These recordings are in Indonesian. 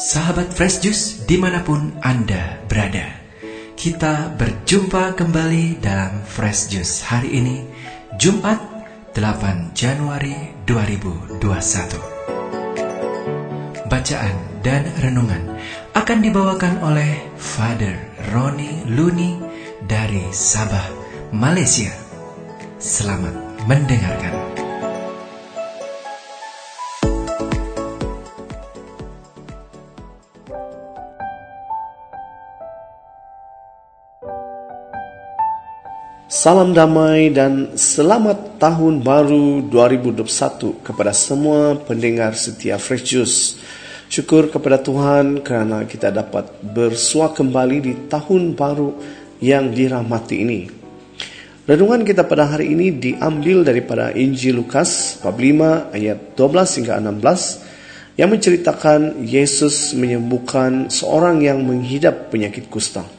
Sahabat Fresh Juice di mana pun Anda berada Kita berjumpa kembali dalam Fresh Juice hari ini Jumat 8 Januari 2021 Bacaan dan renungan akan dibawakan oleh Father Roni Luni dari Sabah, Malaysia. Selamat mendengarkan Salam damai dan selamat tahun baru 2021 kepada semua pendengar setia Fresh Juice. Syukur kepada Tuhan kerana kita dapat bersua kembali di tahun baru yang dirahmati ini. Renungan kita pada hari ini diambil daripada Injil Lukas 45 ayat 12 hingga 16 yang menceritakan Yesus menyembuhkan seorang yang menghidap penyakit kusta.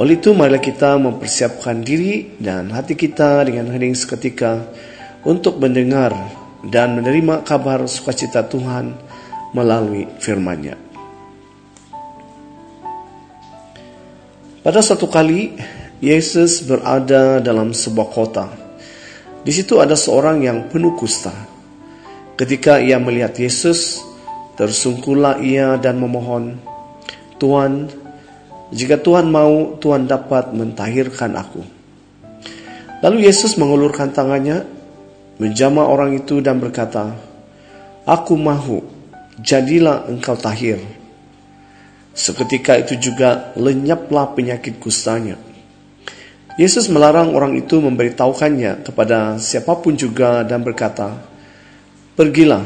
Oleh itu, marilah kita mempersiapkan diri dan hati kita dengan hening seketika untuk mendengar dan menerima kabar sukacita Tuhan melalui firman-Nya. Pada suatu kali, Yesus berada dalam sebuah kota. Di situ ada seorang yang penuh kusta. Ketika ia melihat Yesus, tersungkullah ia dan memohon, Tuhan, jika Tuhan mau, Tuhan dapat mentahirkan aku. Lalu Yesus mengulurkan tangannya, menjamah orang itu dan berkata, Aku mahu, jadilah engkau tahir. Seketika itu juga lenyaplah penyakit kustanya. Yesus melarang orang itu memberitahukannya kepada siapa pun juga dan berkata, Pergilah,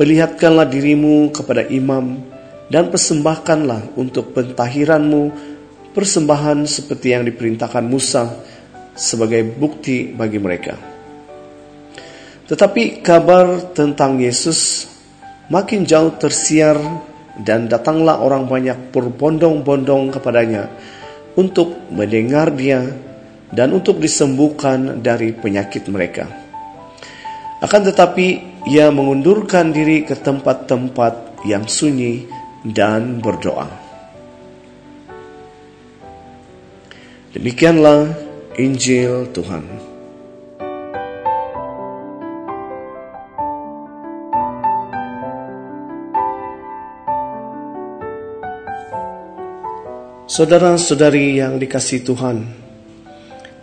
perlihatkanlah dirimu kepada imam dan persembahkanlah untuk pentahiranmu persembahan seperti yang diperintahkan Musa sebagai bukti bagi mereka. Tetapi kabar tentang Yesus makin jauh tersiar dan datanglah orang banyak berbondong-bondong kepadanya untuk mendengar dia dan untuk disembuhkan dari penyakit mereka. Akan tetapi ia mengundurkan diri ke tempat-tempat yang sunyi dan berdoa. Demikianlah Injil Tuhan. Saudara-saudari yang dikasih Tuhan,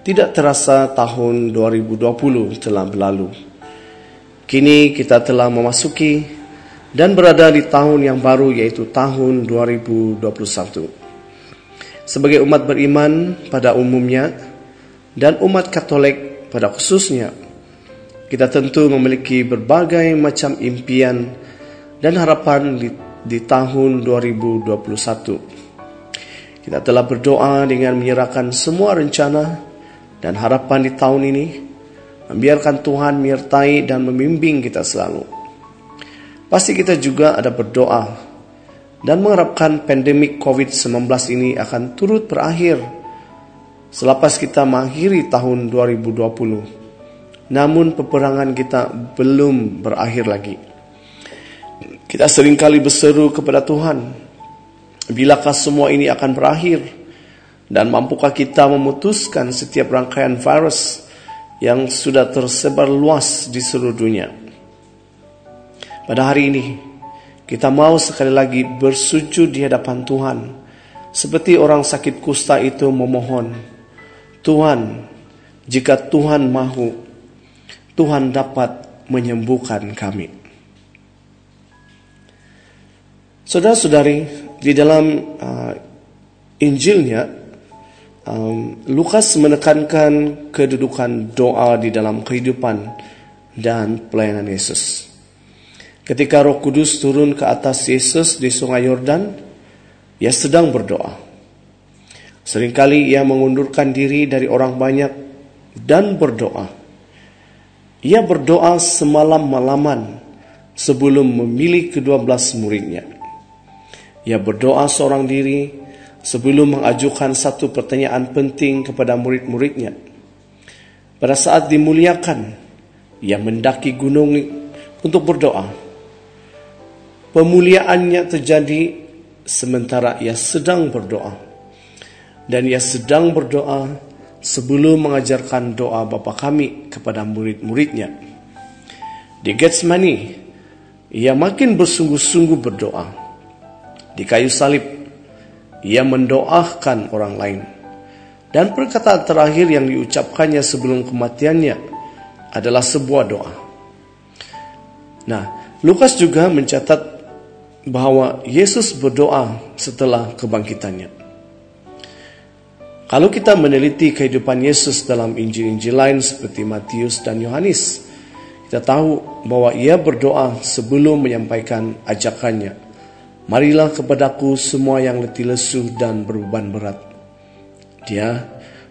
tidak terasa tahun 2020 telah berlalu. Kini kita telah memasuki dan berada di tahun yang baru yaitu tahun 2021. Sebagai umat beriman pada umumnya dan umat Katolik pada khususnya, kita tentu memiliki berbagai macam impian dan harapan di, di tahun 2021. Kita telah berdoa dengan menyerahkan semua rencana dan harapan di tahun ini, membiarkan Tuhan menyertai dan membimbing kita selalu pasti kita juga ada berdoa dan mengharapkan pandemik COVID-19 ini akan turut berakhir selepas kita mengakhiri tahun 2020. Namun peperangan kita belum berakhir lagi. Kita sering kali berseru kepada Tuhan, bilakah semua ini akan berakhir? Dan mampukah kita memutuskan setiap rangkaian virus yang sudah tersebar luas di seluruh dunia? Pada hari ini, kita mau sekali lagi bersujud di hadapan Tuhan. Seperti orang sakit kusta itu memohon, Tuhan, jika Tuhan mahu, Tuhan dapat menyembuhkan kami. Saudara-saudari, di dalam uh, Injilnya, um, Lukas menekankan kedudukan doa di dalam kehidupan dan pelayanan Yesus. Ketika Roh Kudus turun ke atas Yesus di Sungai Yordan, ia sedang berdoa. Seringkali ia mengundurkan diri dari orang banyak dan berdoa. Ia berdoa semalam malaman sebelum memilih kedua belas muridnya. Ia berdoa seorang diri sebelum mengajukan satu pertanyaan penting kepada murid-muridnya. Pada saat dimuliakan, ia mendaki gunung untuk berdoa pemuliaannya terjadi sementara ia sedang berdoa. Dan ia sedang berdoa sebelum mengajarkan doa Bapa kami kepada murid-muridnya. Di Getsemani, ia makin bersungguh-sungguh berdoa. Di kayu salib, ia mendoakan orang lain. Dan perkataan terakhir yang diucapkannya sebelum kematiannya adalah sebuah doa. Nah, Lukas juga mencatat bahwa Yesus berdoa setelah kebangkitannya. Kalau kita meneliti kehidupan Yesus dalam Injil-Injil lain seperti Matius dan Yohanes, kita tahu bahwa ia berdoa sebelum menyampaikan ajakannya. Marilah kepadaku semua yang letih lesu dan berbeban berat. Dia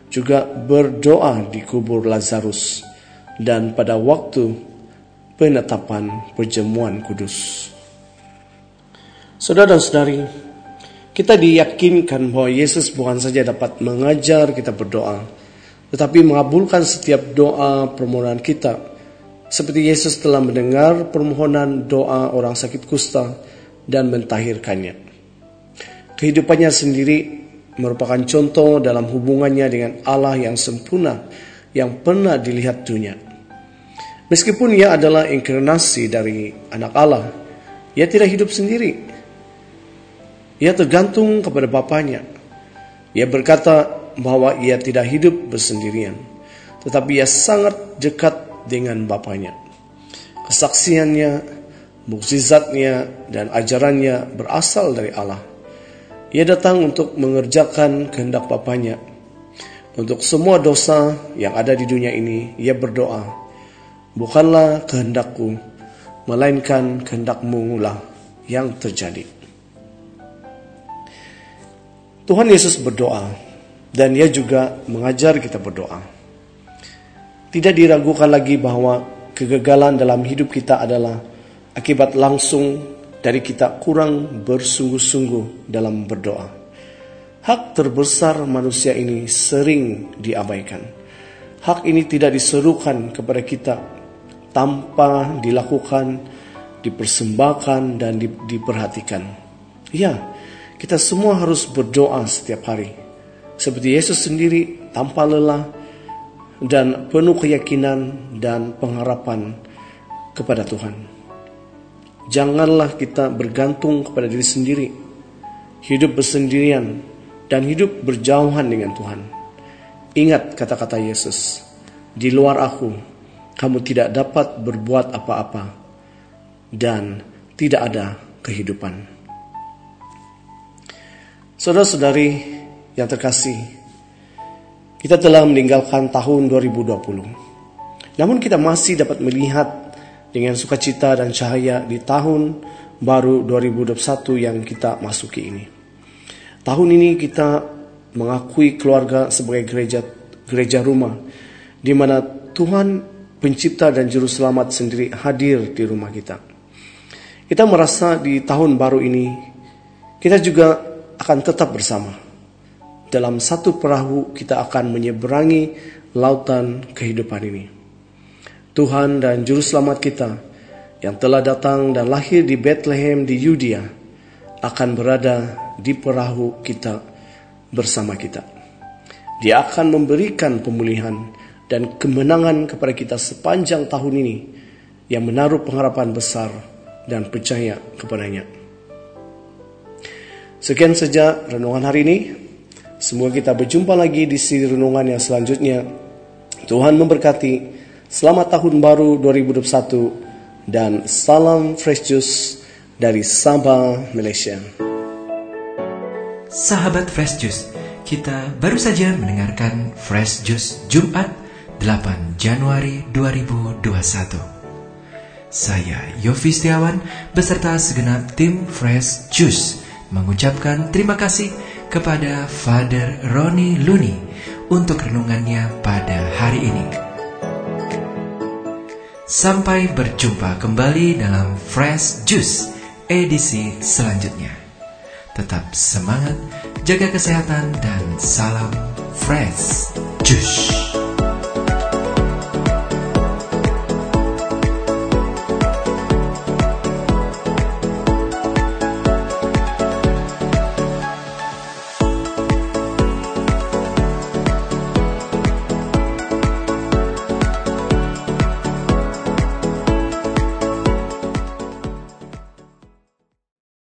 juga berdoa di kubur Lazarus dan pada waktu penetapan perjamuan kudus. Saudara dan saudari, kita diyakinkan bahwa Yesus bukan saja dapat mengajar kita berdoa, tetapi mengabulkan setiap doa permohonan kita. Seperti Yesus telah mendengar permohonan doa orang sakit kusta dan mentahirkannya. Kehidupannya sendiri merupakan contoh dalam hubungannya dengan Allah yang sempurna yang pernah dilihat dunia. Meskipun ia adalah inkarnasi dari anak Allah, ia tidak hidup sendiri. Ia tergantung kepada Bapaknya. Ia berkata bahwa ia tidak hidup bersendirian, tetapi ia sangat dekat dengan Bapaknya. Kesaksiannya, mukjizatnya, dan ajarannya berasal dari Allah. Ia datang untuk mengerjakan kehendak Bapaknya. Untuk semua dosa yang ada di dunia ini, ia berdoa, Bukanlah kehendakku, melainkan kehendakmu lah yang terjadi. Tuhan Yesus berdoa, dan ia juga mengajar kita berdoa. Tidak diragukan lagi bahwa kegagalan dalam hidup kita adalah akibat langsung dari kita kurang bersungguh-sungguh dalam berdoa. Hak terbesar manusia ini sering diabaikan. Hak ini tidak diserukan kepada kita tanpa dilakukan, dipersembahkan, dan di, diperhatikan. Ya, kita semua harus berdoa setiap hari. Seperti Yesus sendiri tanpa lelah dan penuh keyakinan dan pengharapan kepada Tuhan. Janganlah kita bergantung kepada diri sendiri, hidup bersendirian, dan hidup berjauhan dengan Tuhan. Ingat kata-kata Yesus, di luar aku, kamu tidak dapat berbuat apa-apa, dan tidak ada kehidupan. Saudara-saudari yang terkasih, kita telah meninggalkan tahun 2020. Namun kita masih dapat melihat dengan sukacita dan cahaya di tahun baru 2021 yang kita masuki ini. Tahun ini kita mengakui keluarga sebagai gereja gereja rumah di mana Tuhan pencipta dan juru selamat sendiri hadir di rumah kita. Kita merasa di tahun baru ini kita juga akan tetap bersama. Dalam satu perahu kita akan menyeberangi lautan kehidupan ini. Tuhan dan Juru Selamat kita yang telah datang dan lahir di Bethlehem di Yudea akan berada di perahu kita bersama kita. Dia akan memberikan pemulihan dan kemenangan kepada kita sepanjang tahun ini yang menaruh pengharapan besar dan percaya kepadanya. Sekian saja renungan hari ini. Semoga kita berjumpa lagi di siri renungan yang selanjutnya. Tuhan memberkati. Selamat tahun baru 2021 dan salam fresh juice dari Sabah, Malaysia. Sahabat Fresh Juice, kita baru saja mendengarkan Fresh Juice Jumat 8 Januari 2021. Saya Yofi Setiawan beserta segenap tim Fresh Juice mengucapkan terima kasih kepada Father Roni Luni untuk renungannya pada hari ini. Sampai berjumpa kembali dalam Fresh Juice edisi selanjutnya. Tetap semangat, jaga kesehatan, dan salam Fresh Juice.